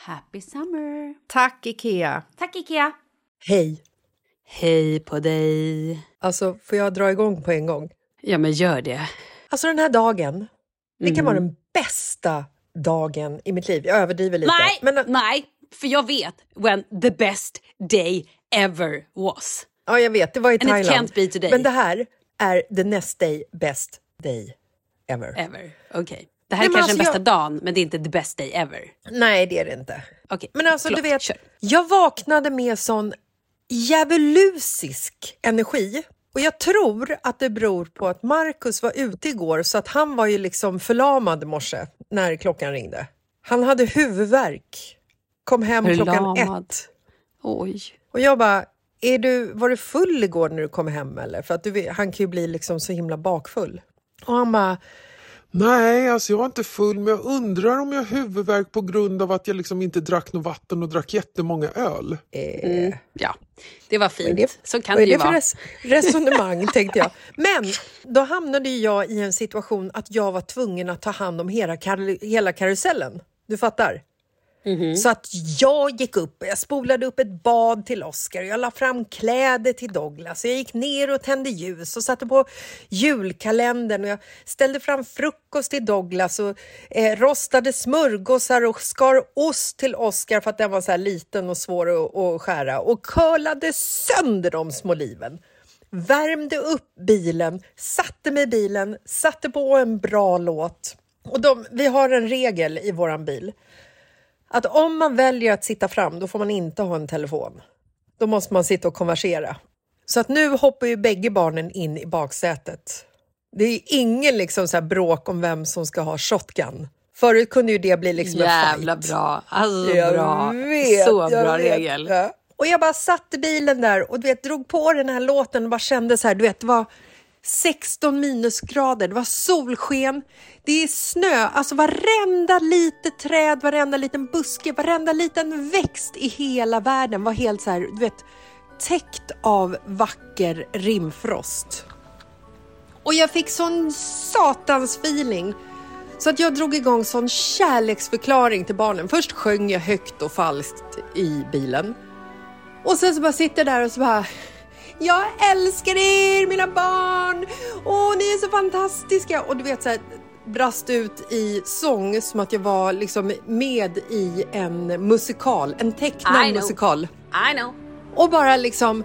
Happy summer! Tack, Ikea! Tack Ikea! Hej! Hej på dig. Alltså, får jag dra igång på en gång? Ja, men gör det. Alltså den här dagen, det kan vara den bästa dagen i mitt liv. Jag överdriver lite. Nej, Men, nej, för jag vet when the best day ever was. ja, jag vet, det var i And it Thailand. can't be today. Men det här är the next day best day ever. Ever. Okej. Det här är Nej, men kanske alltså den bästa jag- dagen, men det är inte the best day ever. Nej, det är det inte. Okej, Men alltså, förlåt, du vet, kör. jag vaknade med sån djävulusisk energi. Och jag tror att det beror på att Markus var ute igår så att han var ju liksom förlamad i morse när klockan ringde. Han hade huvudvärk. Kom hem klockan Förlamad. ett. Oj. Och jag bara, är du, var du full igår när du kom hem eller? För att du, han kan ju bli liksom så himla bakfull. Och han bara, Nej, alltså jag är inte full, men jag undrar om jag har huvudvärk på grund av att jag liksom inte drack något vatten och drack jättemånga öl. Mm, ja, det var fint. det- Så kan Vad är det ju det för vara. res resonemang, tänkte jag. Men då hamnade ju jag i en situation att jag var tvungen att ta hand om hela, kar hela karusellen. Du fattar? Mm-hmm. Så att jag gick upp, jag spolade upp ett bad till Oscar, jag la fram kläder till Douglas, jag gick ner och tände ljus och satte på julkalendern och jag ställde fram frukost till Douglas och eh, rostade smörgåsar och skar ost till Oscar för att den var så här liten och svår att, att skära och curlade sönder de små liven. Värmde upp bilen, satte mig i bilen, satte på en bra låt. Och de, vi har en regel i våran bil att om man väljer att sitta fram, då får man inte ha en telefon. Då måste man sitta och konversera. Så att nu hoppar ju bägge barnen in i baksätet. Det är ingen liksom så bråk om vem som ska ha shotgun. Förut kunde ju det bli liksom Jävla en fight. bra. Alltså Jag bra. vet, Så bra vet. regel. Ja. Och jag bara satt i bilen där och du vet, drog på den här låten och bara kände så här, du vet, det var 16 minusgrader, det var solsken, det är snö, alltså varenda litet träd, varenda liten buske, varenda liten växt i hela världen var helt så här, du vet, täckt av vacker rimfrost. Och jag fick sån satans feeling så att jag drog igång sån kärleksförklaring till barnen. Först sjöng jag högt och falskt i bilen. Och sen så bara sitter jag där och så bara jag älskar er mina barn! Åh, ni är så fantastiska! Och du vet så här brast ut i sång som att jag var liksom med i en musikal, en I tecknad know. musikal. I know. Och bara liksom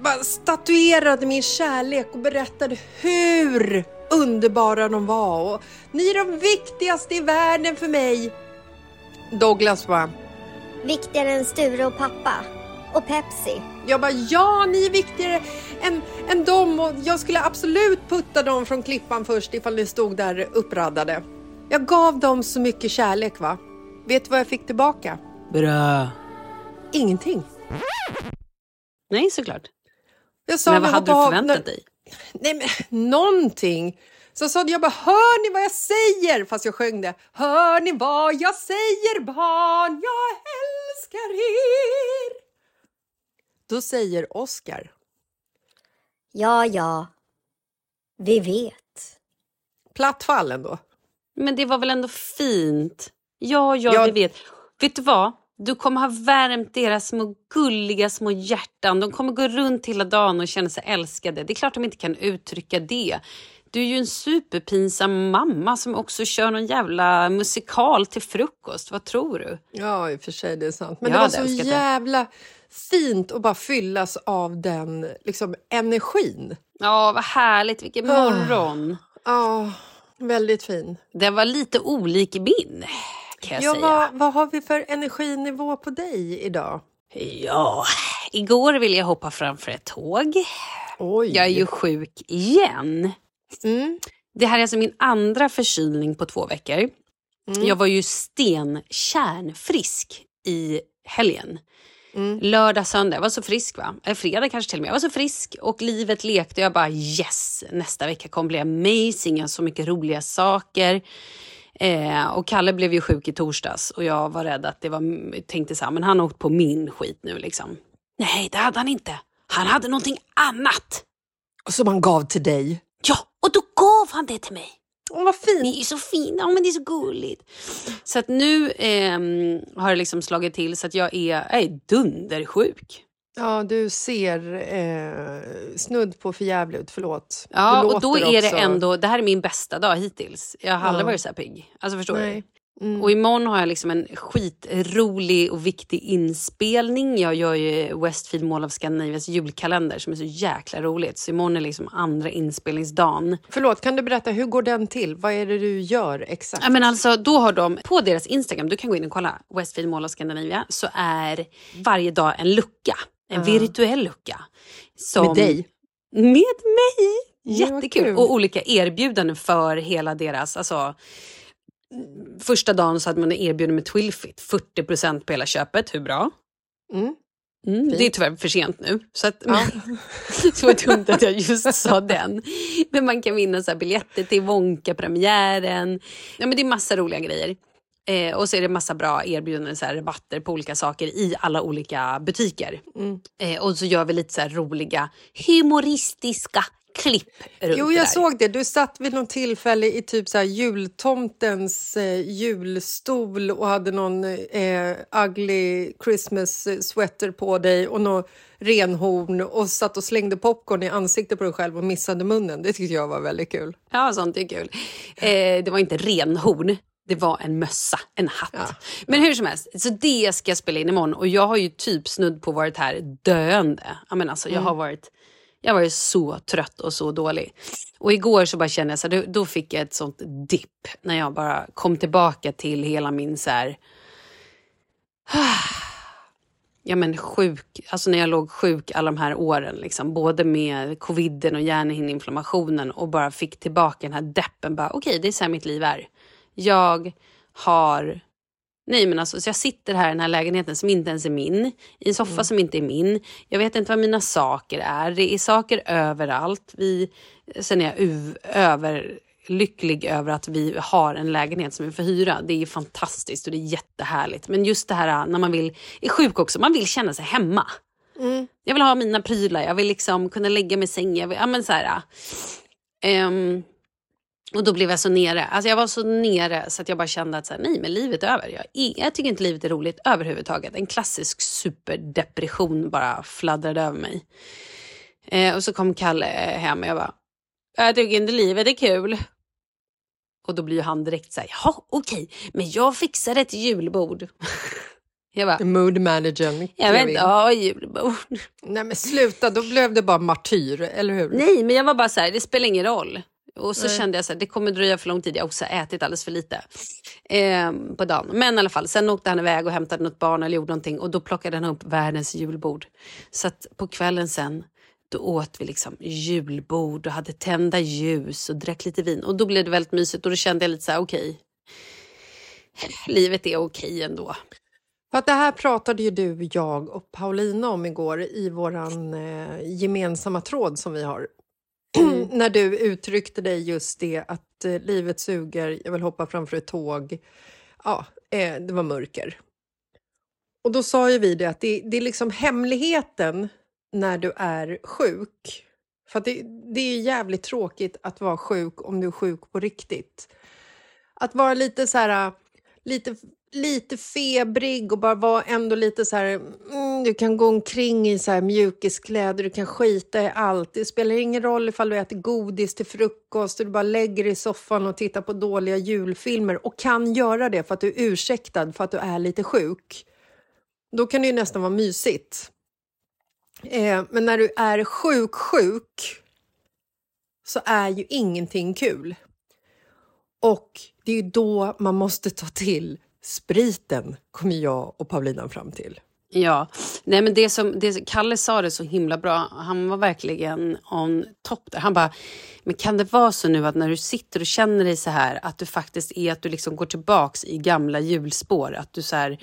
bara statuerade min kärlek och berättade hur underbara de var. Och ni är de viktigaste i världen för mig. Douglas bara, Viktigare än Sture och pappa. Och Pepsi. jag bara ja, ni är viktigare än, än dem och jag skulle absolut putta dem från klippan först ifall ni stod där uppraddade. Jag gav dem så mycket kärlek va. Vet du vad jag fick tillbaka? Bra. Ingenting. Nej, såklart. Jag sa, Men vad hade du av förväntat när- dig? Nej men någonting. Så sa jag bara, hör ni vad jag säger? Fast jag sjöng det. Hör ni vad jag säger barn? Jag älskar er. Då säger Oscar. Ja, ja. Vi vet. Platt fall ändå. Men det var väl ändå fint? Ja, ja, Ja. vi vet. Vet du vad? Du kommer ha värmt deras små gulliga små hjärtan. De kommer gå runt hela dagen och känna sig älskade. Det är klart de inte kan uttrycka det. Du är ju en superpinsam mamma som också kör någon jävla musikal till frukost. Vad tror du? Ja, i och för sig det är sant. Men Jag det var så älskat det. jävla fint att bara fyllas av den liksom, energin. Ja, vad härligt. Vilken morgon. Ja, väldigt fin. Den var lite olik min, kan jag Ja, säga. vad, vad har vi för energinivå på dig idag? Ja, igår ville jag hoppa framför ett tåg. Oj. Jag är ju sjuk igen. Mm. Det här är alltså min andra förkylning på två veckor. Jag var ju stenkärnfrisk i helgen. Lördag, söndag. Jag var så frisk va? Eller fredag kanske till och med. Jag var så frisk och livet lekte. Jag bara yes, nästa vecka kommer bli amazing. Jag har så mycket roliga saker. Eh, och Kalle blev ju sjuk i torsdags och jag var rädd att det var, tänkte så här, men han har åkt på min skit nu liksom. Nej, det hade han inte. Han hade någonting annat. Som han gav till dig. Ja, och då gav han det till mig. Åh, vad fint. Ni är så fina, ja, men det är så gulligt. Så att nu ehm, har det liksom slagit till så att jag är, jag är dundersjuk. Ja, du ser eh, snudd på förjävlig ut. Förlåt. Ja, och då är det också- ändå, det här är min bästa dag hittills. Jag har aldrig Ja. varit så här pigg. Alltså förstår Nej. du? Mm. Och imorgon har jag liksom en skitrolig och viktig inspelning. Jag gör ju Westfield Mall of Scandinavias julkalender som är så jäkla roligt. Så imorgon är liksom andra inspelningsdagen. Förlåt, kan du berätta hur går den till? Vad är det du gör exakt? Ja, men alltså, då har de på deras Instagram, du kan gå in och kolla, Westfield Mall of Scandinavia, så är varje dag en lucka. En virtuell lucka. Som, Med dig? Med mig! Ja, Jättekul! kul. och olika erbjudanden för hela deras... Alltså, första dagen så hade man erbjudande med Twilfit, 40% på hela köpet. Hur bra? Mm. Mm, det är tyvärr för sent nu. Så att, Ja. så var det dumt att jag just sa den. Men man kan vinna så här biljetter till Wonka-premiären. Ja, men det är massa roliga grejer. Eh, och så är det massa bra erbjudanden, så här, rabatter på olika saker i alla olika butiker. Mm. Eh, och så gör vi lite så här roliga humoristiska klipp runt Jo, jag såg det. Du satt vid något tillfälle i typ så jultomtens eh, julstol och hade någon eh, ugly Christmas eh, sweater på dig och någon renhorn och satt och slängde popcorn i ansiktet på dig själv och missade munnen. Det tyckte jag var väldigt kul. Ja, sånt är kul. Eh, det var inte renhorn. Det var en mössa, en hatt. Men hur som helst, så det ska jag spela in imorgon. Och jag har ju typ snudd på varit här döende. Jag, menar, alltså, jag, har varit, jag har varit så trött och så dålig. Och igår så bara kände jag så här, då, då fick jag ett sånt dipp. När jag bara kom tillbaka till hela min så här... Ja men sjuk, alltså när jag låg sjuk alla de här åren, liksom, både med coviden och hjärnhinneinflammationen och bara fick tillbaka den här deppen. Bara Okej, det är så här mitt liv är. Jag har... Nej men alltså, så jag sitter här i den här lägenheten som inte ens är min, i en soffa som inte är min. Jag vet inte vad mina saker är. Det är saker överallt. Vi, sen är jag uv, över lycklig över att vi har en lägenhet som vi får hyra. Det är fantastiskt och det är jättehärligt. Men just det här när man vill, är sjuk också, man vill känna sig hemma. Jag vill ha mina prylar, jag vill liksom kunna lägga mig i sängen. Jag vill, ja, men så här, ehm, och då blev jag så nere. Alltså jag var så nere så att jag bara kände att så här, nej men livet är över. Jag, jag tycker inte livet är roligt överhuvudtaget. En klassisk superdepression bara fladdrade över mig. Eh, och så kom Kalle hem och jag bara, jag tycker inte livet är kul. Och då blir han direkt så här, jaha okej, men jag fixar ett julbord. jag bara, Mood managern. jag vet inte, ja julbord. Nej men sluta, då blev det bara martyr, eller hur? Nej, men jag var bara så här, det spelar ingen roll. Och så kände jag här, det kommer dröja för lång tid. Jag har också ätit alldeles för lite eh, på dagen. Men i alla fall, sen åkte han iväg och hämtade något barn eller gjorde någonting och då plockade han upp världens julbord. Så att på kvällen sen, då åt vi liksom julbord och hade tända ljus och drack lite vin. Och då blev det väldigt mysigt och då kände jag lite så här, okej. livet är okej ändå. För att det här pratade ju du, jag och Paulina om igår i våran eh, gemensamma tråd som vi har. Mm. När du uttryckte dig just det att eh, livet suger, jag vill hoppa framför ett tåg. Ja, eh, det var mörker. Och då sa ju vi det att det, det är liksom hemligheten när du är sjuk. För att det, det är jävligt tråkigt att vara sjuk om du är sjuk på riktigt. Att vara lite så här, lite, lite febrig och bara var ändå lite så här, mm, du kan gå omkring i så här mjukiskläder, du kan skita i allt. Det spelar ingen roll ifall du äter godis till frukost och du bara lägger dig i soffan och tittar på dåliga julfilmer och kan göra det för att du är ursäktad för att du är lite sjuk. Då kan det ju nästan vara mysigt. Eh, men när du är sjuk, sjuk så är ju ingenting kul. Och det är ju då man måste ta till spriten, kommer jag och Paulina fram till. Ja, nej men det som det, Kalle sa det så himla bra. Han var verkligen on top där. Han bara, men kan det vara så nu att när du sitter och känner dig så här att du faktiskt är att du liksom går tillbaks i gamla hjulspår? Att du så här,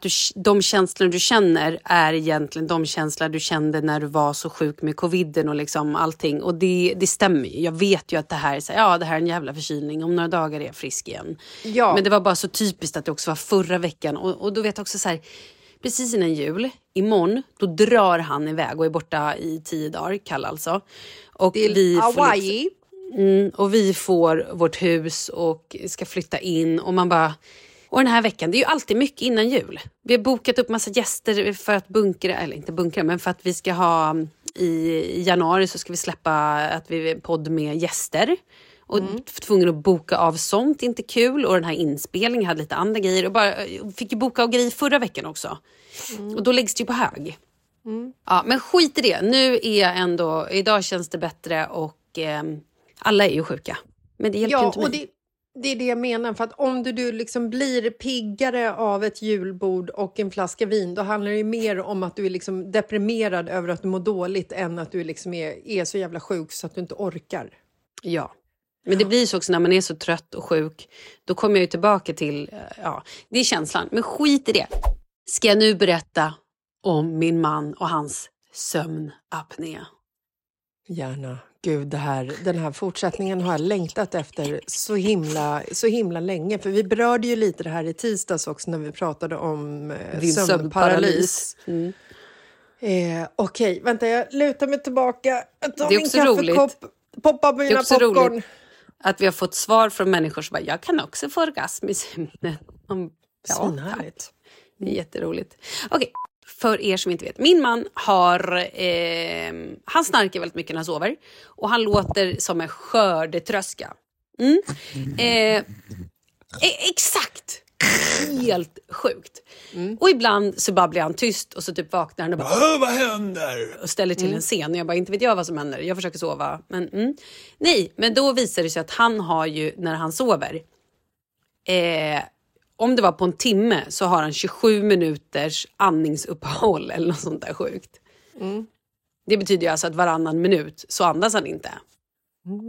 du, de känslor du känner är egentligen de känslor du kände när du var så sjuk med coviden och liksom allting. Och det, det stämmer ju. Jag vet ju att det här är så här, ja det här är en jävla förkylning. Om några dagar är jag frisk igen. Ja. Men det var bara så typiskt att det också var förra veckan. Och, och då vet jag också så här, precis innan jul, imorgon, då drar han iväg och är borta i tio dagar, Kalle alltså. Och Till vi får liksom- Hawaii. Mm, och vi får vårt hus och ska flytta in och man bara... Och den här veckan, det är ju alltid mycket innan jul. Vi har bokat upp massa gäster för att bunkra, eller inte bunkra, men för att vi ska ha i, i januari så ska vi släppa att vi är podd med gäster. Och tvungen att boka av sånt, inte kul. Och den här inspelningen hade lite andra grejer. Och bara, fick ju boka av grejer förra veckan också. Och då läggs det ju på hög. Ja, men skit i det. Nu är jag ändå, idag känns det bättre och ehm, alla är ju sjuka. Men det hjälper Ja, inte mig. och det, det är det jag menar. För att om du, du liksom blir piggare av ett julbord och en flaska vin, då handlar det ju mer om att du är liksom deprimerad över att du mår dåligt än att du liksom är, är så jävla sjuk så att du inte orkar. Ja. Men det blir så också när man är så trött och sjuk. Då kommer jag ju tillbaka till, eh, ja, det är känslan. Men skit i det. Ska jag nu berätta om min man och hans sömnapné? Gärna. Gud, det här, den här fortsättningen har jag längtat efter så himla, så himla länge. För vi berörde ju lite det här i tisdags också när vi pratade om eh, Din sömnparalys. Mm. Eh, Okej, vänta, jag lutar mig tillbaka. Jag tar Det är min kaffekopp, poppar Det är mina popcorn. roligt att vi har fått svar från människor som bara, jag kan också få orgasm i sömnen. Ja. Svinhärligt. Det är jätteroligt. Okej, för er som inte vet. Min man har, eh, han snarkar väldigt mycket när han sover. Och han låter som en skördetröska. Mm. Eh, e- exakt! Helt sjukt. Och ibland så bara blir han tyst och så typ vaknar han och bara vad händer? och ställer till en scen. Och jag bara, inte vet jag vad som händer. Jag försöker sova. Men, mm. Nej, men då visar det sig att han har ju, när han sover, eh, om det var på en timme så har han 27 minuters andningsuppehåll eller något sånt där sjukt. Det betyder ju alltså att varannan minut så andas han inte.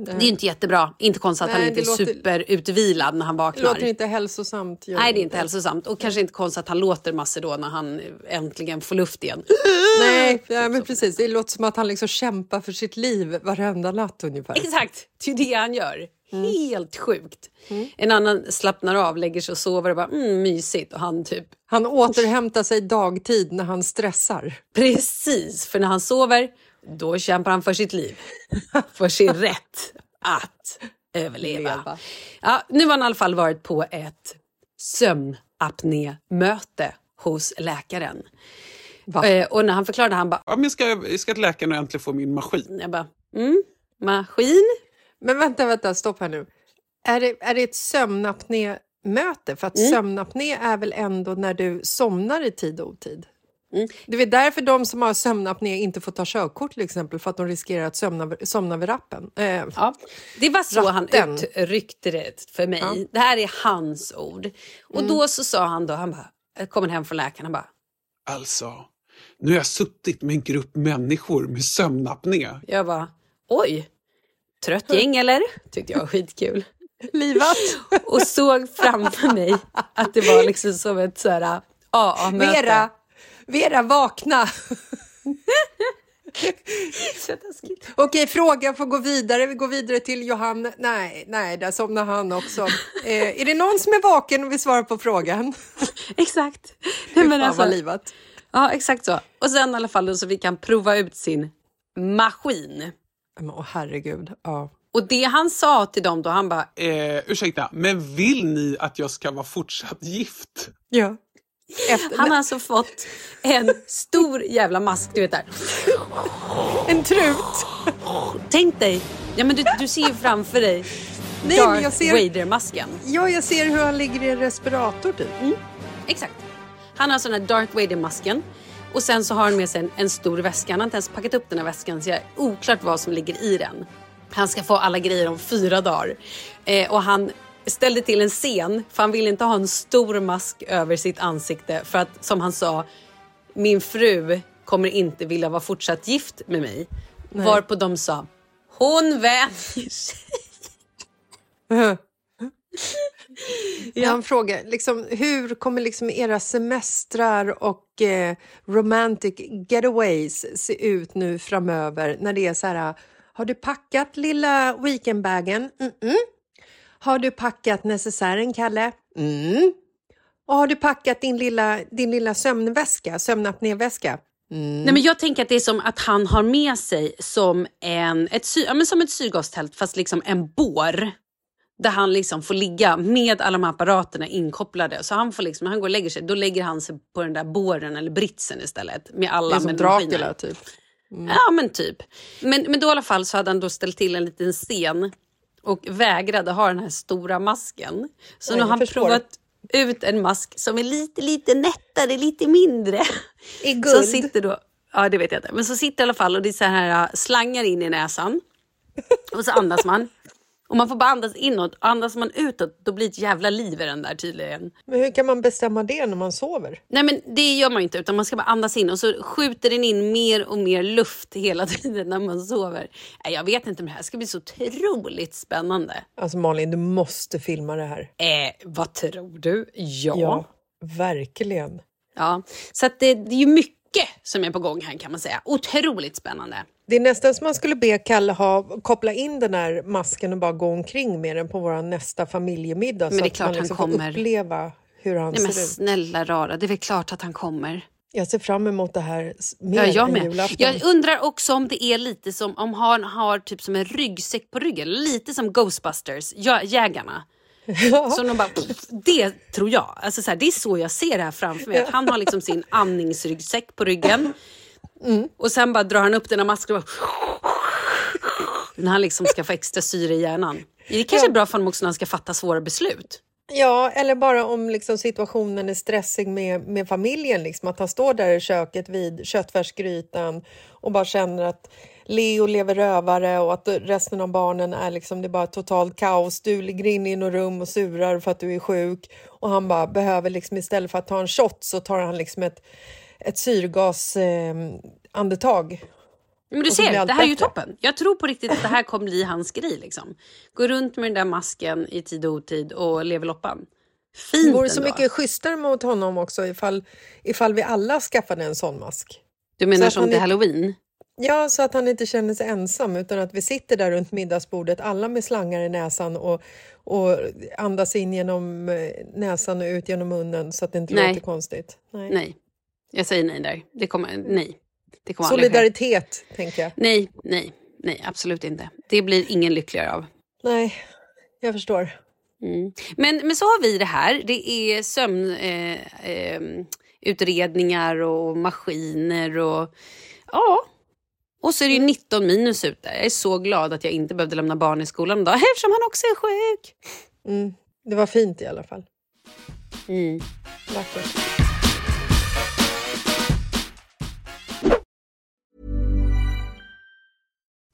Det är ju inte jättebra. Inte konstigt att Nej, han inte är det låter- superutvilad när han Det vaknar. låter inte hälsosamt. Nej, det är inte hälsosamt. Och kanske inte konstigt att han låter massor då när han äntligen får luft igen. Nej, ja, men precis. Det låter som att han liksom kämpar för sitt liv varenda natt ungefär. Exakt, det är det han gör. Helt sjukt. En annan slappnar av, lägger sig och sover och bara mm, mysigt. Och han typ Han återhämtar sig dagtid när han stressar. precis, för när han sover då kämpar han för sitt liv. för sin rätt att överleva. Leva. Ja, nu har han i alla fall varit på ett sömnapné-möte hos läkaren. Eh, och när han förklarade, han bara, Ja, men ska, ska till läkaren och äntligen få min maskin. jag bara mm, maskin? Men vänta, vänta, stopp här nu. Är det, är det ett sömnapné-möte? För att Mm. sömnapné är väl ändå när du somnar i tid och otid? Mm. Det är därför de som har sömnapné inte får ta körkort till exempel, för att de riskerar att sömna, somna vid rappen. Eh, Ja, det var så han Ratten. uttryckte det för mig. Ja. Mm. Det här är hans ord. Och då så sa han då, han bara, jag kommer hem från läkaren, han bara, Alltså, nu har jag suttit med en grupp människor med sömnapné. jag bara, oj, trött gäng eller? Tyckte jag var skitkul. livat! Och såg framför mig att det var liksom som ett så här AA-möte. Vera, Vera, vakna! Okej, frågan får gå vidare. Vi går vidare till Johan. Nej, nej, där somnar han också. Eh, är det någon som är vaken och vill svara på frågan? Exakt. Nej, men fan alltså, vad livat. ja, exakt så. Och sen i alla fall så vi kan prova ut sin maskin. Men, åh, herregud. Ja. Och det han sa till dem då, han bara, Eh, ursäkta, men vill ni att jag ska vara fortsatt gift? ja. Efter, Han har alltså fått en stor jävla mask, du vet där. En trut! Tänk dig, ja men du, du ser ju framför dig Nej, men jag Darth ser, Vader-masken. ja, jag ser hur han ligger i en respirator typ. Exakt. Han har alltså den här Darth Vader-masken. Och sen så har han med sig en, en stor väska. Han har inte ens packat upp den här väskan så det är oklart vad som ligger i den. Han ska få alla grejer om fyra dagar. Eh, och han ställde till en scen för han ville inte ha en stor mask över sitt ansikte för att som han sa, min fru kommer inte vilja vara fortsatt gift med mig. Varpå de sa, hon vänjer sig. Ja. Han frågar, liksom, hur kommer liksom era semestrar och eh, romantic getaways se ut nu framöver när det är så här, har du packat lilla weekendbagen? Mm-mm. Har du packat necessären, Kalle? Mm. Och har du packat din lilla, din lilla sömnväska, sömnapnéväska? Nej, men jag tänker att det är som att han har med sig som, en, ett, sy, ja, men som ett syrgastält fast liksom en bår. Där han liksom får ligga med alla de här apparaterna inkopplade. Så han får liksom, när han går och lägger sig, då lägger han sig på den där båren eller britsen istället. Med alla Det är som med Dracula typ. Ja men typ. Men, men då i alla fall så hade han då ställt till en liten scen och vägrade ha den här stora masken. Så Oj, nu har han förstår. provat ut en mask som är lite, lite nättare, lite mindre. I Som guld. sitter då, ja det vet jag inte, men så sitter i alla fall och det är så här äh, slangar in i näsan. Och så andas man. Och man får bara andas inåt. Andas man utåt då blir det ett jävla liv i den där tydligen. Men hur kan man bestämma det när man sover? Nej men det gör man inte utan man ska bara andas in och så skjuter den in mer och mer luft hela tiden när man sover. Nej, jag vet inte men det här ska bli så otroligt spännande. Alltså Malin, du måste filma det här. Eh, vad tror du? Ja. Ja, verkligen. Ja. Så det, det är ju mycket som är på gång här kan man säga. Otroligt spännande. Det är nästan som man skulle be Kalle ha, koppla in den här masken och bara gå omkring med den på vår nästa familjemiddag. Men så det är att klart man han liksom kommer. får uppleva hur han Nej men ser ut. snälla rara, det är väl klart att han kommer. Jag ser fram emot det här mer Ja, jag än med. julafton. Jag undrar också om det är lite som om han har typ som en ryggsäck på ryggen. Lite som Ghostbusters, jä- jägarna. Som de bara, pff, det tror jag. Alltså så här, det är så jag ser det här framför mig. Att han har liksom sin andningsryggsäck på ryggen. Mm. Och sen bara drar han upp den här masken och bara, När han liksom ska få extra syre i hjärnan. Det kanske är bra för honom också när han ska fatta svåra beslut. Ja, eller bara om liksom situationen är stressig med, med familjen. Liksom, att han står där i köket vid köttfärsgrytan och bara känner att Leo lever rövare och att resten av barnen är liksom, det är bara totalt kaos. Du ligger inne i något rum och surar för att du är sjuk och han bara behöver liksom istället för att ta en shot så tar han liksom ett, ett syrgas eh, andetag. Men du ser, det här är ju bättre. toppen. Jag tror på riktigt att det här kommer bli hans grej. Liksom. Gå runt med den där masken i tid och otid och leva loppan. Det Fint vore så mycket schysstare mot honom också ifall, ifall vi alla skaffade en sån mask. Du menar som till halloween? Ja, så att han inte känner sig ensam utan att vi sitter där runt middagsbordet, alla med slangar i näsan och, och andas in genom eh, näsan och ut genom munnen så att det inte Nej. låter konstigt. Nej. Nej, jag säger nej där. Det kommer, nej. Det kommer. Solidaritet, tänker jag. Nej, nej, nej, absolut inte. Det blir ingen lyckligare av. Nej, jag förstår. Mm. Men, men så har vi det här. Det är sömnutredningar eh, eh, och maskiner och ja. Och så är det ju 19 minus ute. Jag är så glad att jag inte behövde lämna barn i skolan idag eftersom han också är sjuk. Mm. Det var fint i alla fall. Mm. Vackert.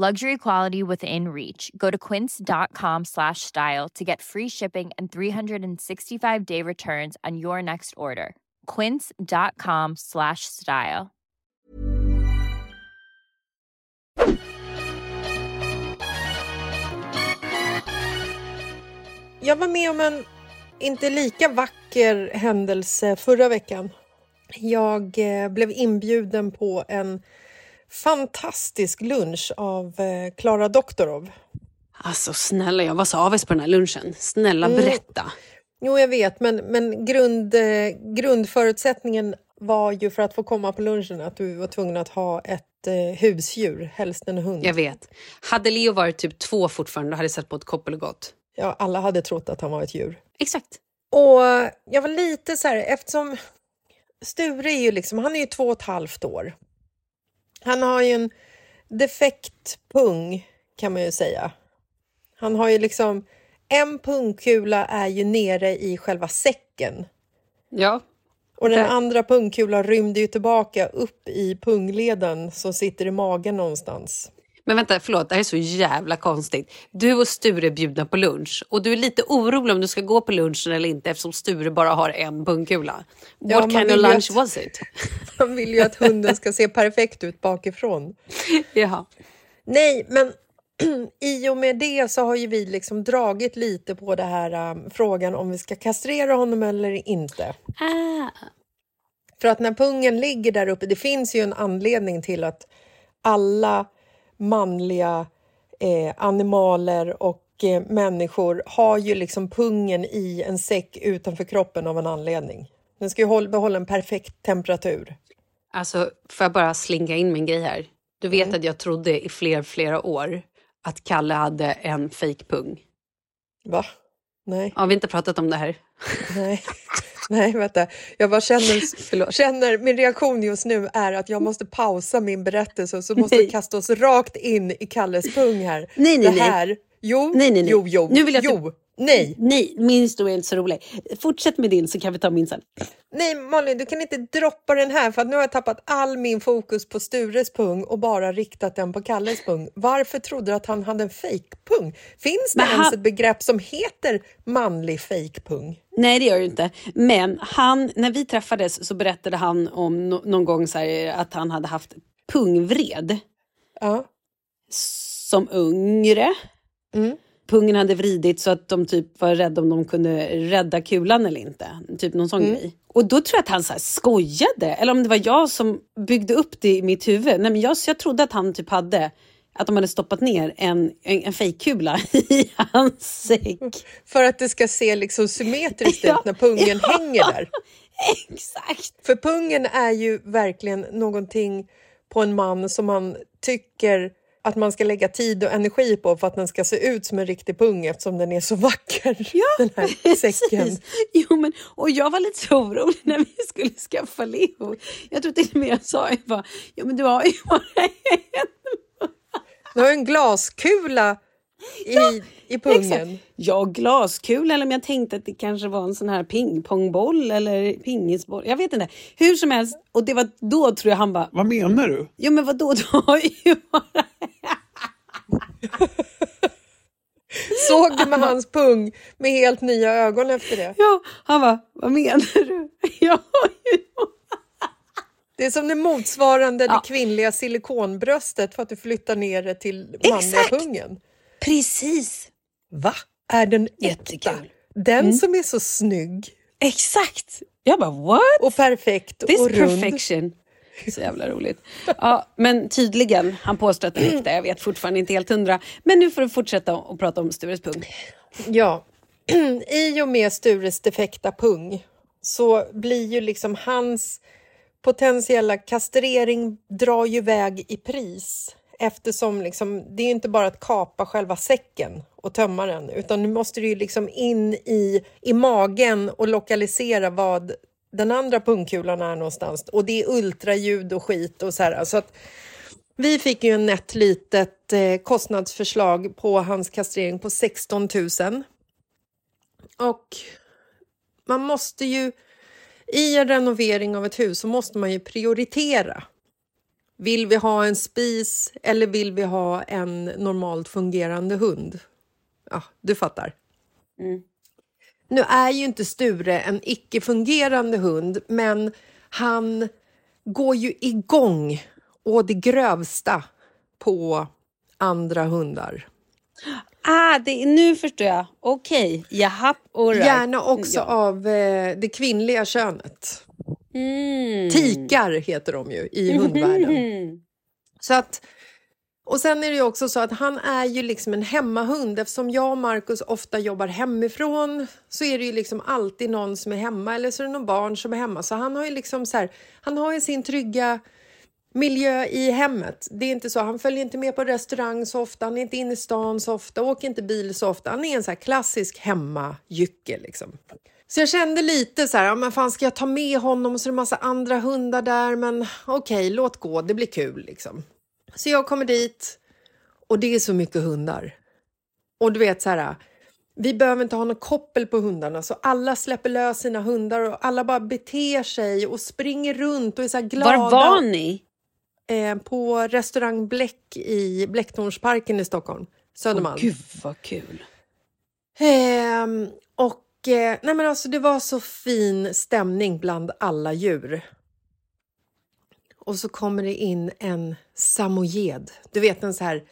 Luxury quality within reach. Go to quince.com slash style to get free shipping and 365 day returns on your next order. Quince.com slash style. Jag var med om en inte lika vacker händelse förra veckan. Jag eh, blev inbjuden på en fantastisk lunch av eh, Klara Doktorov. Alltså snälla, jag var så avis på den här lunchen. Snälla Mm. berätta. Jo, jag vet, men, men grund, eh, grundförutsättningen var ju för att få komma på lunchen att du var tvungen att ha ett eh, husdjur, helst en hund. Jag vet. Hade Leo varit typ två fortfarande hade jag sett på ett koppel och gått. Ja, alla hade trott att han var ett djur. Exakt. Och jag var lite så här, eftersom Sture är ju liksom, han är ju två och ett halvt år. Han har ju en defekt pung kan man ju säga. Han har ju liksom, en pungkula är ju nere i själva säcken. Ja. Och den andra pungkulan rymde ju tillbaka upp i pungleden som sitter i magen någonstans. Men vänta, förlåt, det här är så jävla konstigt. Du och Sture är bjudna på lunch och du är lite orolig om du ska gå på lunchen eller inte eftersom Sture bara har en pungkula. Ja, What man kind of lunch att- was it? Han vill ju att hunden ska se perfekt ut bakifrån. Jaha. Nej, men i och med det så har ju vi liksom dragit lite på det här um, frågan om vi ska kastrera honom eller inte. Ah. För att när pungen ligger där uppe, det finns ju en anledning till att alla manliga eh, animaler och eh, människor har ju liksom pungen i en säck utanför kroppen av en anledning. Den ska ju hålla, behålla en perfekt temperatur. Alltså, får jag bara slinka in min grej här? Du vet att jag trodde i fler, flera år att Kalle hade en fejkpung. Va? Nej. Har vi inte pratat om det här? Nej. Nej, vänta. Jag bara känner, känner, min reaktion just nu är att jag måste pausa min berättelse och så måste vi kasta oss rakt in i Kalles pung här. Nej, nej, det här, nej. Jo, Nej, nej, nej. jo, jo, Nu vill jag jo, nej. Nej, min historia är inte så rolig. Fortsätt med din så kan vi ta min sen. Nej, Malin, du kan inte droppa den här för att nu har jag tappat all min fokus på Stures pung och bara riktat den på Kalles pung. Varför trodde du att han hade en fejkpung? Finns det Men ens han- ett begrepp som heter manlig fejkpung? Nej, det gör det inte. Men han, när vi träffades så berättade han om no- någon gång så här, att han hade haft pungvred Ja. som yngre. Mm. Pungen hade vridit så att de typ var rädda om de kunde rädda kulan eller inte. Typ någon sån Mm. grej. Och då tror jag att han så skojade. Eller om det var jag som byggde upp det i mitt huvud. Nej, men jag, så jag trodde att han typ hade att de hade stoppat ner en, en, en fejkkula i hans säck. För att det ska se liksom symmetriskt ut när pungen hänger där. Exakt. För pungen är ju verkligen någonting på en man som man tycker att man ska lägga tid och energi på för att den ska se ut som en riktig pung eftersom den är så vacker, den här säcken. Precis. Jo, men, och jag var lite så orolig när vi skulle skaffa Leo. Jag tror till och med jag sa jag bara, ja men du har ju bara en. Du har en glaskula i, i pungen. Ja, glaskul eller om jag tänkte att det kanske var en sån här pingpongboll eller pingisboll. Jag vet inte. Hur som helst. Och det var då tror jag han bara, Vad menar du? ja men vadå, du har ju bara... Såg du med hans pung med helt nya ögon efter det? Ja, han bara, vad menar du? Jag har ju... Det är som det motsvarande Ja. det kvinnliga silikonbröstet för att du flyttar ner det till manliga Exakt. pungen. Precis. Va? Är den äkta? Jättekul. Den Mm. som är så snygg Exakt. Jag bara, what? och perfekt This och rund. perfection. Så jävla roligt. Ja, men tydligen, han påstår att den är äkta. Jag vet fortfarande inte helt hundra. Men nu får du fortsätta och prata om Stures pung. Ja, i och med Stures defekta pung så blir ju liksom hans potentiella kastrering drar ju iväg i pris eftersom liksom, det är inte bara att kapa själva säcken och tömma den utan nu måste du liksom in i, i magen och lokalisera vad den andra pungkulan är någonstans och det är ultraljud och skit och så här. Så att vi fick ju en nätt litet eh, kostnadsförslag på hans kastrering på 16 000. Och man måste ju, i en renovering av ett hus så måste man ju prioritera. Vill vi ha en spis eller vill vi ha en normalt fungerande hund? Ja, du fattar. Nu är ju inte Sture en icke-fungerande hund, men han går ju igång å det grövsta på andra hundar. Ah, det, nu förstår jag. Okej, jaha, all right. Gärna också Ja. av eh, det kvinnliga könet. Mm. Tikar heter de ju i hundvärlden. Mm. Så att, och sen är det ju också så att han är ju liksom en hemmahund. Eftersom jag och Markus ofta jobbar hemifrån så är det ju liksom alltid någon som är hemma eller så är det någon barn som är hemma. Så han har ju liksom så här, han har ju sin trygga miljö i hemmet. Det är inte så, han följer inte med på restaurang så ofta, han är inte inne i stan så ofta, åker inte bil så ofta. Han är en så här klassisk hemmajycke liksom. Så jag kände lite så här, ja, men fan ska jag ta med honom och så är det massa andra hundar där, men okej, låt gå, det blir kul liksom. Så jag kommer dit och det är så mycket hundar. Och du vet så här, vi behöver inte ha något koppel på hundarna så alla släpper lös sina hundar och alla bara beter sig och springer runt och är så här glada. Var var ni? Eh, på restaurang Bläck i Blecktornsparken i Stockholm, Södermalm. Åh, gud vad kul. Ehm, och eh, nej men alltså det var så fin stämning bland alla djur. Och så kommer det in en samojed. Du vet en så här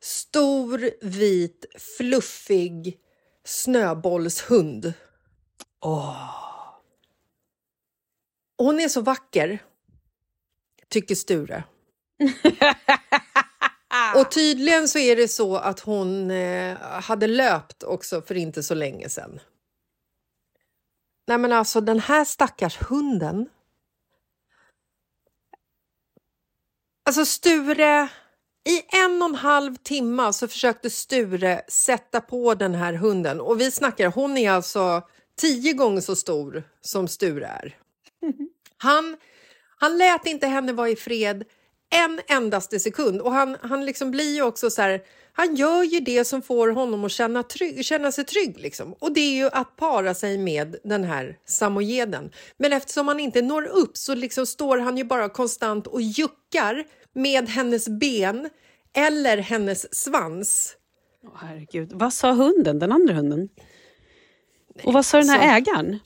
stor, vit, fluffig snöbollshund. Hon är så vacker, tycker Sture. Och tydligen så är det så att hon eh, hade löpt också för inte så länge sedan. Nej men alltså den här stackars hunden. Alltså Sture, i en och en halv timme så försökte Sture sätta på den här hunden. Och vi snackar, hon är alltså tio gånger så stor som Sture är. Han, han lät inte henne vara i fred en endaste sekund. Och han, han liksom blir ju också så här, han gör ju det som får honom att känna, trygg, känna sig trygg. Liksom. Och det är ju att para sig med den här samojeden. Men eftersom han inte når upp så liksom står han ju bara konstant och juckar med hennes ben eller hennes svans. Åh, herregud. Vad sa hunden, den andra hunden? Och vad sa den här så- ägaren?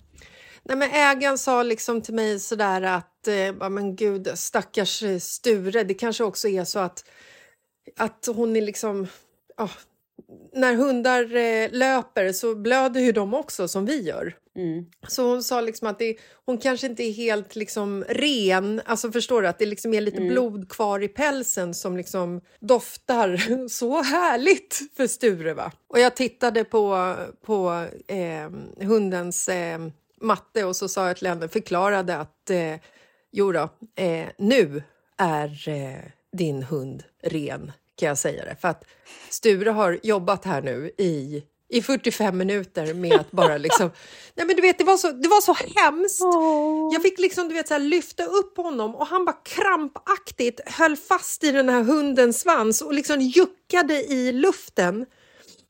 Nej, men ägaren sa liksom till mig sådär att, eh, men gud, stackars eh, Sture, det kanske också är så att, att hon är liksom... ja, när hundar eh, löper så blöder ju de också som vi gör. Så hon sa liksom att det, hon kanske inte är helt liksom ren, alltså förstår du att det liksom är lite blod kvar i pälsen som liksom doftar så härligt för Sture. Va? Och jag tittade på, på eh, hundens eh, matte och så sa jag till henne, förklarade att eh, jo då, eh, nu är eh, din hund ren kan jag säga det. För att Sture har jobbat här nu i i 45 minuter med att bara liksom... Nej men du vet, det var så, det var så hemskt. Jag fick liksom du vet, så här, lyfta upp honom och han bara krampaktigt höll fast i den här hundens svans och liksom juckade i luften.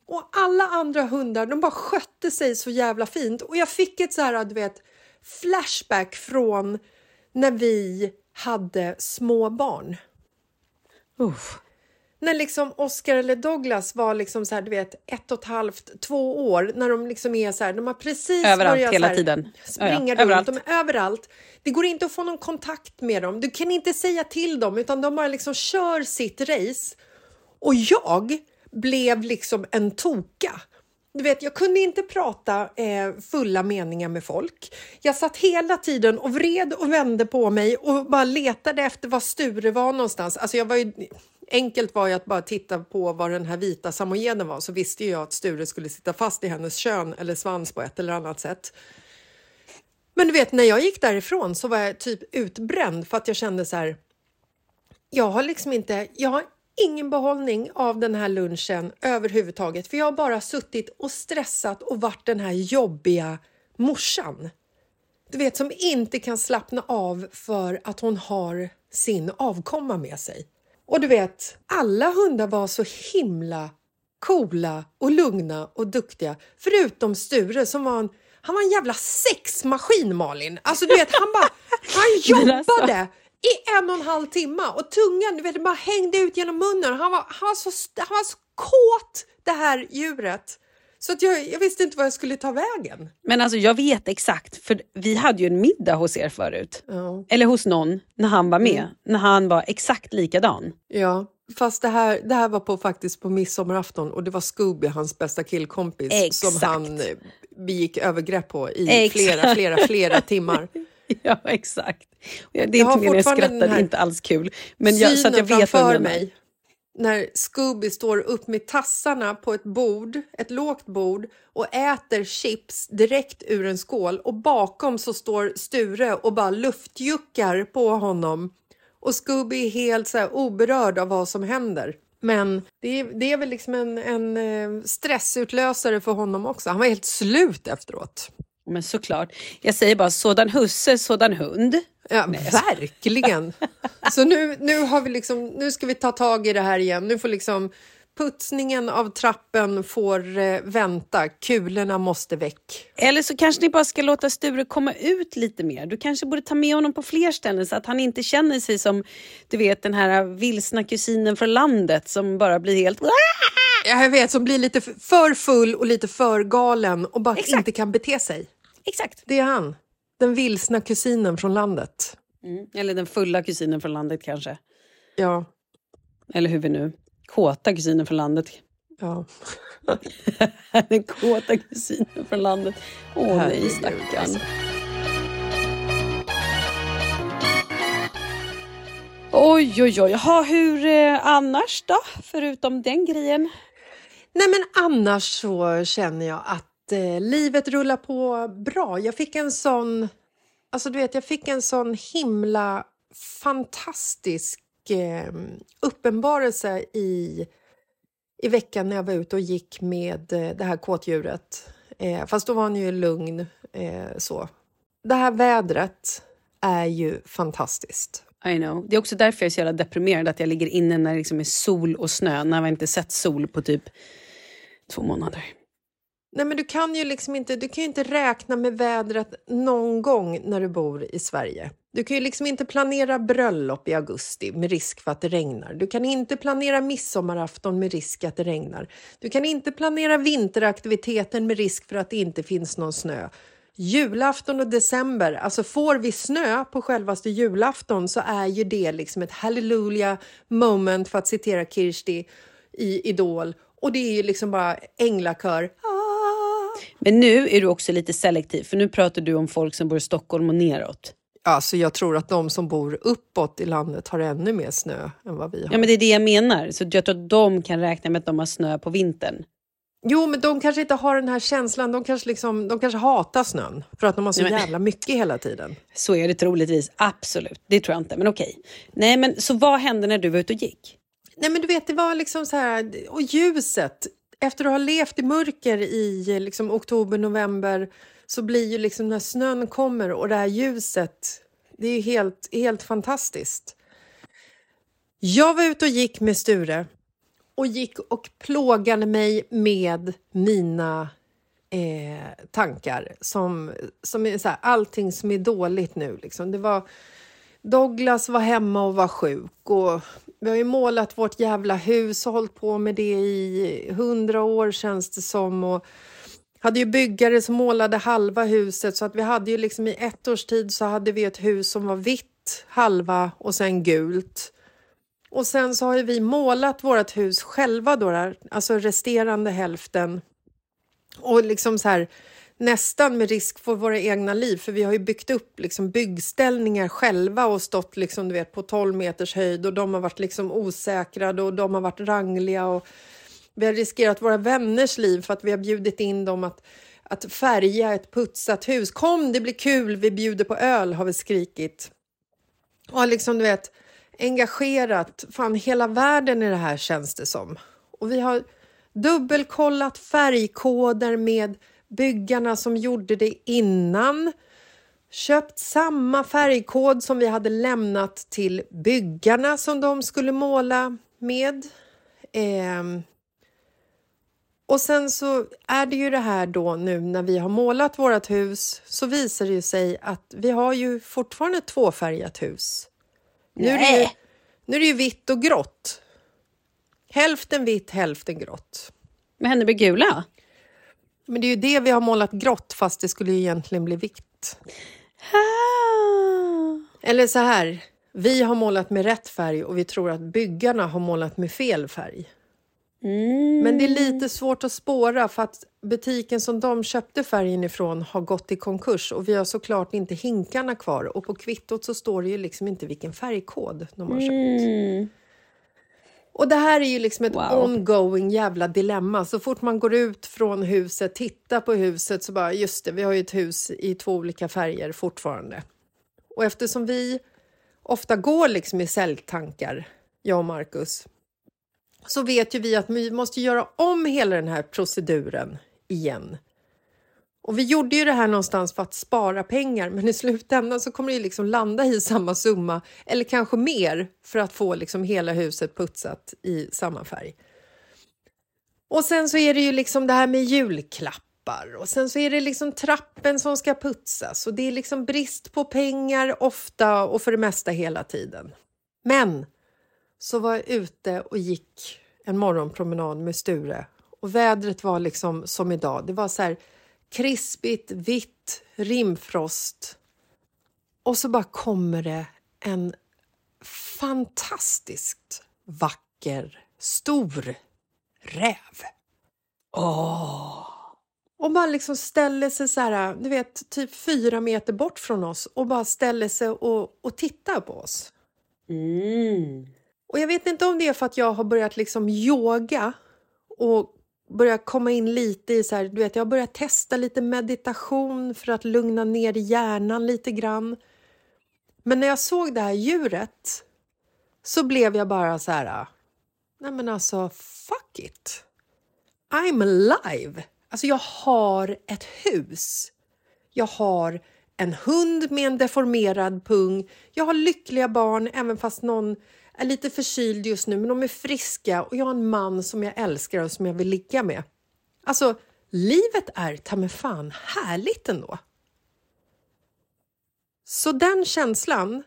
Och alla andra hundar, de bara skötte sig så jävla fint. Och jag fick ett så här, du vet, flashback från när vi hade små barn. Uff. När liksom Oscar eller Douglas var liksom så här, du vet, ett och ett halvt, två år, när de liksom är så här, de har precis Överallt, börjat hela så här, tiden. Ja, springa ja, överallt. de är överallt. Det går inte att få någon kontakt med dem, du kan inte säga till dem, utan de bara liksom kör sitt race. Och jag blev liksom en toka. Du vet, jag kunde inte prata eh, fulla meningar med folk. Jag satt hela tiden och vred och vände på mig och bara letade efter var Sture var någonstans. Alltså jag var ju, enkelt var ju att bara titta på var den här vita samojeden var så visste ju jag att Sture skulle sitta fast i hennes kön eller svans på ett eller annat sätt. Men du vet, när jag gick därifrån så var jag typ utbränd för att jag kände så här. Jag har liksom inte, jag har ingen behållning av den här lunchen överhuvudtaget. För jag har bara suttit och stressat och varit den här jobbiga morsan. Du vet, som inte kan slappna av för att hon har sin avkomma med sig. Och du vet, alla hundar var så himla coola och lugna och duktiga. Förutom Sture som var en, han var en jävla sexmaskin Malin. Alltså du vet, han bara, han alltså- jobbade i en och en halv timme och tungan du vet, bara hängde ut genom munnen. Han var, han var, så, han var så kåt det här djuret. Så att jag, jag visste inte vad jag skulle ta vägen. Men alltså jag vet exakt, för vi hade ju en middag hos er förut. Ja. Eller hos någon, när han var med. När han var exakt likadan. Ja, fast det här, det här var på, faktiskt på midsommarafton och det var Scooby, hans bästa killkompis, som Exakt. han eh, begick övergrepp på i Exakt. flera, flera, flera timmar. Ja, exakt. Det är Jag inte meningen, jag är inte alls kul. Men jag, så att jag vet vad du mig när Scooby står upp med tassarna på ett bord, ett lågt bord och äter chips direkt ur en skål och bakom så står Sture och bara luftjuckar på honom och Scooby är helt så oberörd av vad som händer. Men det är, det är väl liksom en, en eh, stressutlösare för honom också. Han var helt slut efteråt. Men såklart. Jag säger bara sådan husse, sådan hund. Ja, verkligen. Så nu, nu, har vi liksom, nu ska vi ta tag i det här igen. Nu får liksom putsningen av trappen får eh, vänta. Kulorna måste väck. Eller så kanske ni bara ska låta Sture komma ut lite mer. Du kanske borde ta med honom på fler ställen så att han inte känner sig som du vet den här vilsna kusinen från landet som bara blir helt... Ja, Jag vet, som blir lite för full och lite för galen och bara Exakt. inte kan bete sig. Exakt. Det är han. Den vilsna kusinen från landet. Mm. Eller den fulla kusinen från landet kanske. Ja, Eller hur vi nu... Kåta kusinen från landet. ja. den kåta kusinen från landet. Åh nej, Herregud, stackarn. alltså. Oj, oj, oj. Ha, hur eh, annars då? Förutom den grejen? Nej, men annars så känner jag att eh, livet rullar på bra. Jag fick en sån... Alltså, du vet, jag fick en sån himla fantastisk eh, uppenbarelse i, i veckan när jag var ute och gick med eh, det här kåtdjuret. Eh, fast då var han ju lugn. Eh, så. Det här vädret är ju fantastiskt. I know. Det är också därför jag är så jävla deprimerad att jag ligger inne när det liksom är sol och snö. När jag inte sett sol på typ två månader. Nej, men du kan ju liksom inte, du kan ju inte räkna med vädret någon gång när du bor i Sverige. Du kan ju liksom inte planera bröllop i augusti med risk för att det regnar. Du kan inte planera midsommarafton med risk att det regnar. Du kan inte planera vinteraktiviteten med risk för att det inte finns någon snö. Julafton och december, alltså får vi snö på självaste julafton så är ju det liksom ett hallelujah moment för att citera Kirsti i Idol. Och det är ju liksom bara änglakör. Ah. Men nu är du också lite selektiv, för nu pratar du om folk som bor i Stockholm och neråt. Alltså jag tror att de som bor uppåt i landet har ännu mer snö än vad vi har. Ja, men det är det jag menar. Så jag tror att de kan räkna med att de har snö på vintern. Jo, men de kanske inte har den här känslan. De kanske, liksom, de kanske hatar snön för att de har så Nej, men- jävla mycket hela tiden. Så är det troligtvis. Absolut. Det tror jag inte, men okej. Nej, men så vad hände när du var ute och gick? Nej, men du vet, det var liksom så här... Och ljuset. Efter att ha levt i mörker i liksom, oktober, november så blir ju liksom när snön kommer och det här ljuset, det är ju helt, helt fantastiskt. Jag var ute och gick med Sture och gick och plågade mig med mina eh, tankar som, som är så här, allting som är dåligt nu. Liksom. Det var, Douglas var hemma och var sjuk och vi har ju målat vårt jävla hus och hållit på med det i hundra år känns det som. Och hade ju byggare som målade halva huset så att vi hade ju liksom i ett års tid så hade vi ett hus som var vitt halva och sen gult. Och sen så har ju vi målat vårt hus själva då, där, alltså resterande hälften. Och liksom så här nästan med risk för våra egna liv, för vi har ju byggt upp liksom byggställningar själva och stått liksom, du vet, på 12 meters höjd och de har varit liksom osäkrade och de har varit rangliga och vi har riskerat våra vänners liv för att vi har bjudit in dem att, att färga ett putsat hus. Kom, det blir kul, vi bjuder på öl, har vi skrikit. Och har liksom, du vet, engagerat fan hela världen i det här känns det som. Och vi har dubbelkollat färgkoder med byggarna som gjorde det innan. Köpt samma färgkod som vi hade lämnat till byggarna som de skulle måla med. Ehm. Och sen så är det ju det här då nu när vi har målat vårt hus så visar det ju sig att vi har ju fortfarande tvåfärgat hus. Nu är, det ju, nu är det ju vitt och grått. Hälften vitt, hälften grått. Vad hände med gula? Men det är ju det vi har målat grått fast det skulle ju egentligen bli vitt. Eller så här, vi har målat med rätt färg och vi tror att byggarna har målat med fel färg. Men det är lite svårt att spåra för att butiken som de köpte färgen ifrån har gått i konkurs och vi har såklart inte hinkarna kvar och på kvittot så står det ju liksom inte vilken färgkod de har köpt. Och det här är ju liksom ett Wow. ongoing jävla dilemma. Så fort man går ut från huset, tittar på huset så bara just det, vi har ju ett hus i två olika färger fortfarande. Och eftersom vi ofta går liksom i säljtankar, jag och Marcus, så vet ju vi att vi måste göra om hela den här proceduren igen. Och vi gjorde ju det här någonstans för att spara pengar men i slutändan så kommer det ju liksom landa i samma summa eller kanske mer för att få liksom hela huset putsat i samma färg. Och sen så är det ju liksom det här med julklappar och sen så är det liksom trappen som ska putsas och det är liksom brist på pengar ofta och för det mesta hela tiden. Men så var jag ute och gick en morgonpromenad med Sture och vädret var liksom som idag. Det var så här krispigt, vitt, rimfrost. Och så bara kommer det en fantastiskt vacker, stor räv. Åh! Och bara liksom ställer sig så här, du vet, typ fyra meter bort från oss och bara ställer sig och, och tittar på oss. Mm. Och jag vet inte om det är för att jag har börjat liksom yoga och börjat komma in lite i så här, du vet, jag har börjat testa lite meditation för att lugna ner hjärnan lite grann. Men när jag såg det här djuret så blev jag bara så här, nej men alltså fuck it. I'm alive. Alltså jag har ett hus. Jag har en hund med en deformerad pung. Jag har lyckliga barn, även fast någon är lite förkyld just nu, men de är friska och jag har en man som jag älskar och som jag vill ligga med. Alltså, livet är ta mig fan härligt ändå. Så den känslan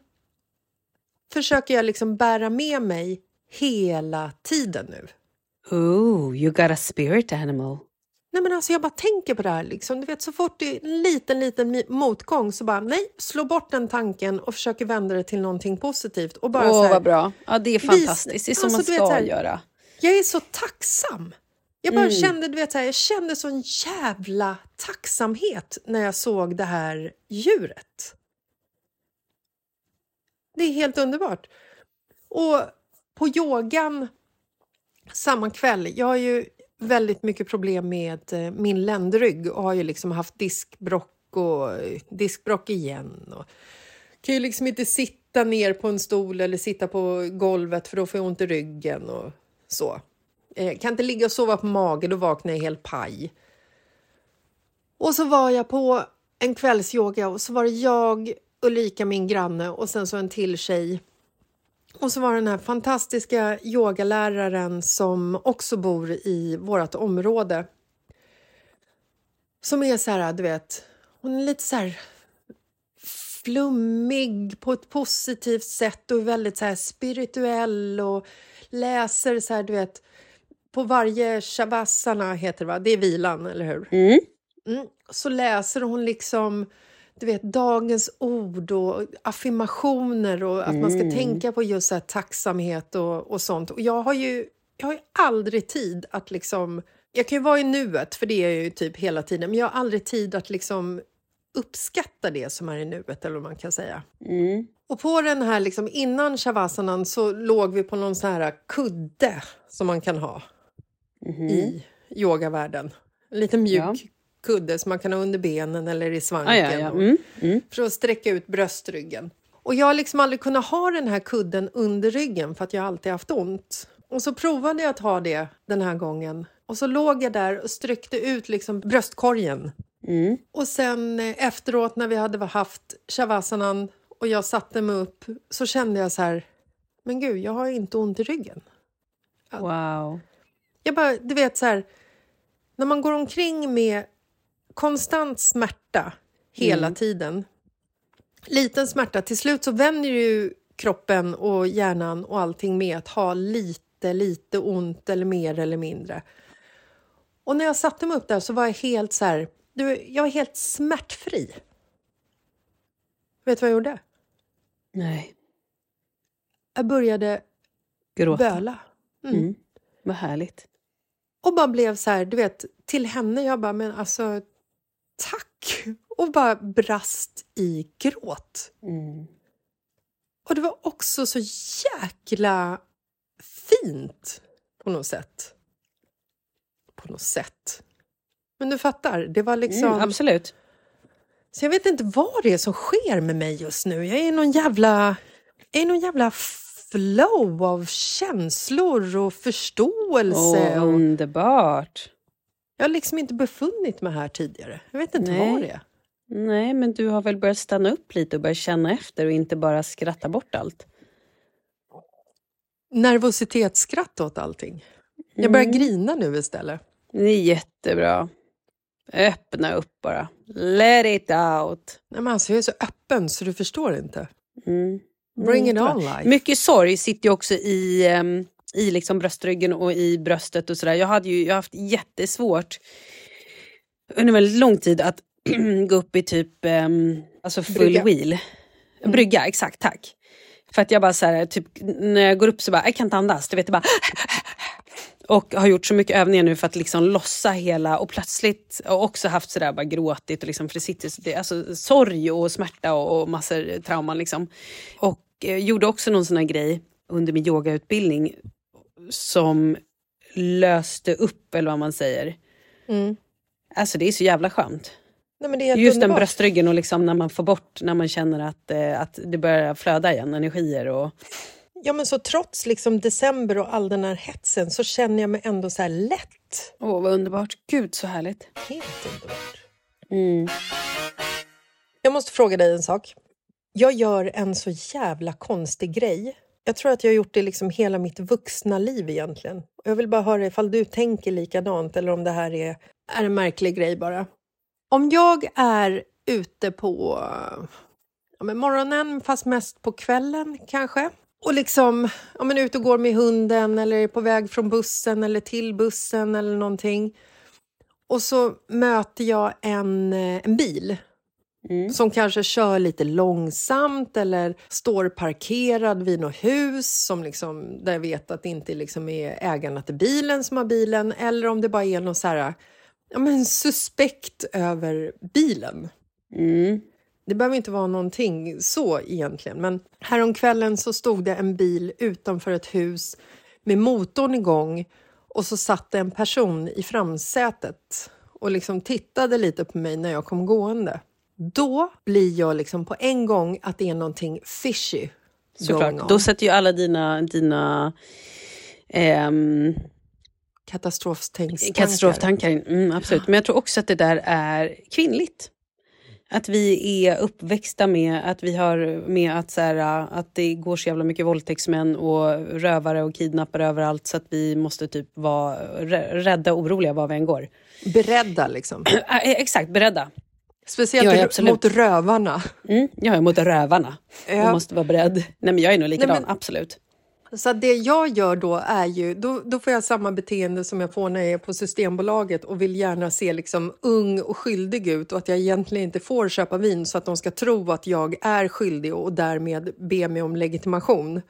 försöker jag liksom bära med mig hela tiden nu. Oh, you got a spirit animal. Nej men alltså jag bara tänker på det här liksom. Du vet så fort det är en liten, liten motgång så bara nej, slå bort den tanken och försöker vända det till någonting positivt. Och bara Åh, så här, vad bra. Ja, det är fantastiskt. Det är som Alltså, man vet, ska så här, göra. Jag är så tacksam. Jag bara Mm. kände, du vet, så här, jag kände sån jävla tacksamhet när jag såg det här djuret. Det är helt underbart. Och på yogan samma kväll, jag har ju väldigt mycket problem med eh, min ländrygg och har ju liksom haft diskbrock och eh, diskbrock igen. Och kan ju liksom inte sitta ner på en stol eller sitta på golvet för då får jag ont i ryggen och så. Eh, kan inte ligga och sova på mage, då vaknar jag helt paj. Och så var jag på en kvällsyoga och så var det jag, Ulrika, min granne och sen så en till tjej. Och så var det den här fantastiska yogaläraren som också bor i vårt område. Som är så här, du vet, hon är lite så här flummig på ett positivt sätt och väldigt så här spirituell och läser så här, du vet, på varje shavasana heter det va? Det är vilan, eller hur? Mm. Mm. Så läser hon liksom du vet, dagens ord och affirmationer och att man ska Mm. tänka på just så tacksamhet och, och sånt. Och jag har ju jag har ju aldrig tid att liksom... Jag kan ju vara i nuet, för det är jag ju typ hela tiden, men jag har aldrig tid att liksom uppskatta det som är i nuet, eller vad man kan säga. Mm. Och på den här, liksom, innan shavasanan så låg vi på någon sån här kudde som man kan ha Mhm. i yogavärlden. En liten mjuk Ja. Kudde som man kan ha under benen eller i svanken. Ah, ja, ja. Mm. Mm. för att sträcka ut bröstryggen. Och jag har liksom aldrig kunnat ha den här kudden under ryggen för att jag alltid haft ont. Och så provade jag att ha det den här gången. Och så låg jag där och sträckte ut liksom bröstkorgen. Mm. Och sen eh, efteråt när vi hade haft shavasanan och jag satte mig upp så kände jag så här, men gud, jag har inte ont i ryggen. Wow. Jag bara, du vet så här, när man går omkring med konstant smärta hela Mm. tiden, liten smärta, till slut så vänjer ju kroppen och hjärnan och allting med att ha lite, lite ont eller mer eller mindre. Och när jag satte mig upp där så var jag helt så här, du, jag var helt smärtfri. Vet du vad jag gjorde? Nej. Jag började Gråta. böla. Mm. Mm. Vad härligt. Och bara blev så här, du vet, till henne, jag bara, men alltså tack! Och bara brast i gråt. Mm. Och det var också så jäkla fint på något sätt. På något sätt. Men du fattar, det var liksom... Mm, absolut. Så jag vet inte vad det är som sker med mig just nu. Jag är i någon jävla, jag är i någon jävla flow av känslor och förståelse. Åh, och underbart. Jag har liksom inte befunnit mig här tidigare. Jag vet inte Nej. vad det är. Nej, men du har väl börjat stanna upp lite och börjat känna efter och inte bara skratta bort allt. Nervositetsskratt åt allting. Jag börjar Mm. grina nu istället. Det är jättebra. Öppna upp bara. Let it out. Nej, men alltså, jag är så öppen så du förstår inte. Mm. Bring it jättebra. on life. Mycket sorg sitter ju också i, ehm, i liksom bröstryggen och i bröstet och sådär. Jag, hade ju, jag haft jättesvårt under väldigt lång tid att gå upp i typ um, alltså full Brygga. wheel. Brygga, exakt, tack. För att jag bara så här, typ när jag går upp så bara, jag kan inte andas. Du vet, jag bara och har gjort så mycket övningar nu för att liksom lossa hela och plötsligt och också haft sådär bara gråtit och liksom för det sitter det, alltså sorg och smärta och, och massor trauman liksom. Och eh, gjorde också någon sån här grej under min yogautbildning som löste upp, eller vad man säger. Mm. Alltså det är så jävla skönt. Nej, Just den bröstryggen och liksom när man får bort, när man känner att, eh, att det börjar flöda igen, energier och... Ja, men så trots liksom december och all den här hetsen så känner jag mig ändå så här lätt. Åh, vad underbart. Gud, så härligt. Helt underbart. Mm. Jag måste fråga dig en sak. Jag gör en så jävla konstig grej. Jag tror att jag har gjort det liksom hela mitt vuxna liv egentligen. Jag vill bara höra ifall du tänker likadant eller om det här är, är en märklig grej bara. Om jag är ute på ja, men morgonen, fast mest på kvällen kanske. Och liksom ja, men ute och går med hunden eller är på väg från bussen eller till bussen eller någonting. Och så möter jag en, eh, en bil som kanske kör lite långsamt eller står parkerad vid något hus som liksom, där jag vet att det inte liksom är ägarna till bilen som har bilen eller om det bara är någon så här, ja, men suspekt över bilen. Mm. Det behöver inte vara någonting så egentligen, men häromkvällen så stod det en bil utanför ett hus med motorn igång och så satt det en person i framsätet och liksom tittade lite på mig när jag kom gående. Då blir jag liksom på en gång att det är någonting fishy Såklart. Då sätter ju alla dina, dina ehm, katastroftankar in. Mm, absolut. Men jag tror också att det där är kvinnligt. Att vi är uppväxta med att vi har med att, så här, att det går så jävla mycket våldtäktsmän och rövare och kidnappare överallt så att vi måste typ vara rä- rädda och oroliga var vi än går. Beredda liksom. Äh, Exakt, beredda. Speciellt mot rövarna. Mm, jag är mot rövarna. Ja. Jag måste vara beredd. Nej men jag är nog likadan, men- absolut. Så det jag gör då är ju, då, då får jag samma beteende som jag får när jag är på Systembolaget och vill gärna se liksom ung och skyldig ut och att jag egentligen inte får köpa vin så att de ska tro att jag är skyldig och därmed be mig om legitimation.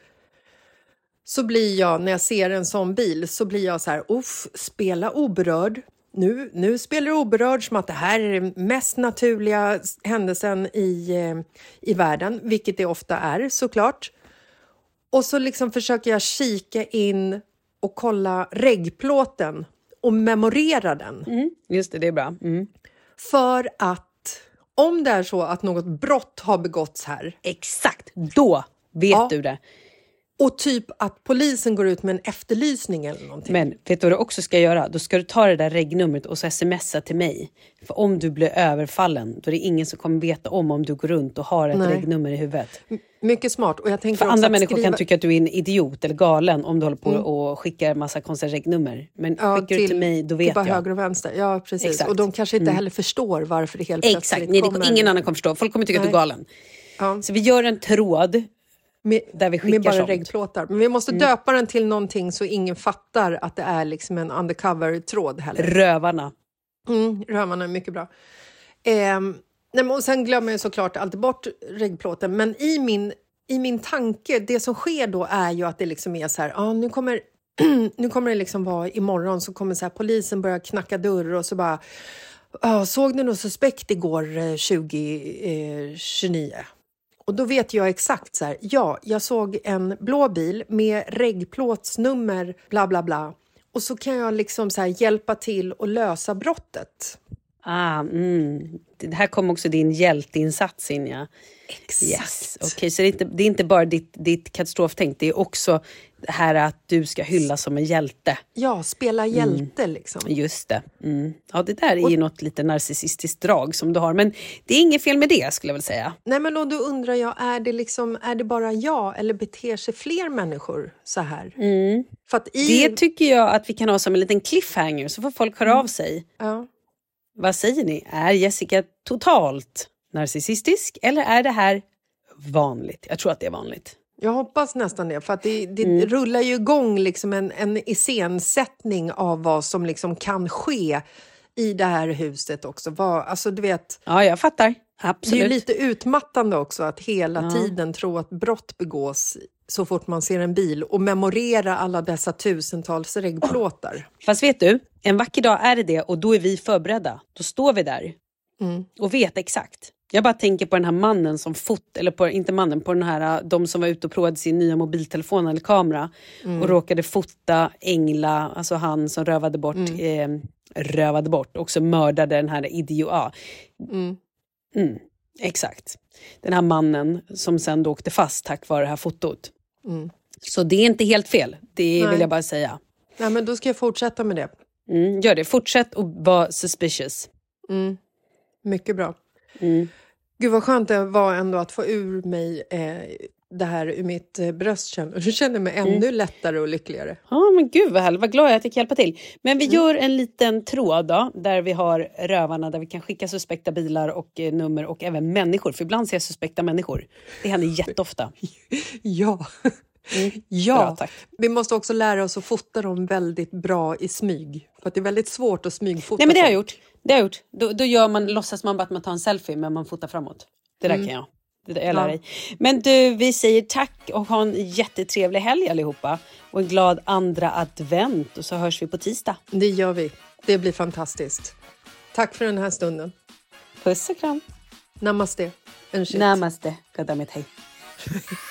Så blir jag, när jag ser en sån bil, så blir jag så här, uff, spela oberörd. Nu, nu spelar du oberörd som att det här är den mest naturliga händelsen i, eh, i världen, vilket det ofta är såklart. Och så liksom försöker jag kika in och kolla reggplåten och memorera den. Mm, just det, det är bra. Mm. För att om det är så att något brott har begåtts här Exakt, då vet Ja. du det. Och typ att polisen går ut med en efterlysning eller någonting. Men vet du vad du också ska göra? Då ska du ta det där regnumret och så smsa till mig. För om du blir överfallen, då är det ingen som kommer veta om om du går runt och har ett Nej. regnummer i huvudet. Mycket smart. Och jag tänker För andra människor skriva- kan tycka att du är en idiot eller galen om du håller på Mm. och skickar massa konstiga regnummer. Men Ja, skickar du till mig, då vet till bara jag. höger och vänster. Ja, precis. Exakt. Och de kanske inte Mm. heller förstår varför det helt Exakt, plötsligt Nej, det, kommer... ingen annan kommer förstå. Folk kommer tycka att du är Nej. galen. Ja. Så vi gör en tråd med, där vi skickar med bara sånt. reggplåtar. Men vi måste Mm. döpa den till någonting så ingen fattar att det är liksom en undercover-tråd heller. Rövarna. Mm, rövarna är mycket bra. Nej, men och sen glömmer jag såklart alltid bort reggplåten, men i min, i min tanke, det som sker då är ju att det liksom är så här, ah, nu kommer nu kommer det liksom vara imorgon så kommer så här, polisen börja knacka dörr och så bara ah, såg ni något suspekt igår eh, 2029? Och då vet jag exakt så här, ja, jag såg en blå bil med reggplåtsnummer, bla bla bla. Och så kan jag liksom så här hjälpa till att lösa brottet. Ah, mm. Det här kom också din hjälteinsats in, ja. Exakt. Yes. Okej, så det är, inte, det är inte bara ditt, ditt katastroftänk, det är också det här att du ska hyllas som en hjälte. Ja, spela hjälte liksom. Just det. Mm. Ja, det där är ju något lite narcissistiskt drag som du har, men det är inget fel med det skulle jag väl säga. Nej, men och då undrar jag, är det, liksom, är det bara jag eller beter sig fler människor så här? Mm. För i... Det tycker jag att vi kan ha som en liten cliffhanger, så får folk höra av sig. Ja. Vad säger ni? Är Jessica totalt narcissistisk eller är det här vanligt? Jag tror att det är vanligt. Jag hoppas nästan det, för att det, det Mm. rullar ju igång liksom en, en iscensättning av vad som liksom kan ske i det här huset också. Vad, alltså, du vet, Ja, jag fattar. det är Absolut. ju lite utmattande också att hela Ja. tiden tro att brott begås så fort man ser en bil och memorera alla dessa tusentals reggplåtar. Fast vet du, en vacker dag är det det och då är vi förberedda. Då står vi där Mm. och vet exakt. Jag bara tänker på den här mannen som fot, eller på, inte mannen, på den här, de som var ute och provade sin nya mobiltelefon eller kamera Mm. och råkade fota Engla, alltså han som rövade bort, eh, rövade bort, också mördade den här idiot. Ja. Mm. Mm, exakt. Den här mannen som sen då åkte fast tack vare det här fotot. Mm. Så det är inte helt fel, det Nej. vill jag bara säga. Nej, men då ska jag fortsätta med det. Mm, gör det, fortsätt att vara suspicious. Mm. Mycket bra. Mm. Gud vad skönt det var ändå att få ur mig eh, det här ur mitt eh, bröst. Känner- Jag känner mig ännu Mm. lättare och lyckligare. Ja, men gud vad härligt. Vad glad jag är att jag kan hjälpa till. Men vi gör en liten tråd då, där vi har rövarna, där vi kan skicka suspekta bilar och eh, nummer och även människor. För ibland ser jag suspekta människor. Det händer jätteofta. Ja. Bra, ja. tack. Vi måste också lära oss att fota dem väldigt bra i smyg. För att det är väldigt svårt att smygfota Nej, men det har jag gjort. Det har jag gjort. Då, då gör man, låtsas man bara att man tar en selfie, men man fotar framåt. Det där Mm. kan jag. Jag lär Ja. dig. Men du, vi säger tack och ha en jättetrevlig helg allihopa. Och en glad andra advent. Och så hörs vi på tisdag. Det gör vi. Det blir fantastiskt. Tack för den här stunden. Puss och kram. Namaste. Namaste. Goddammit, hej.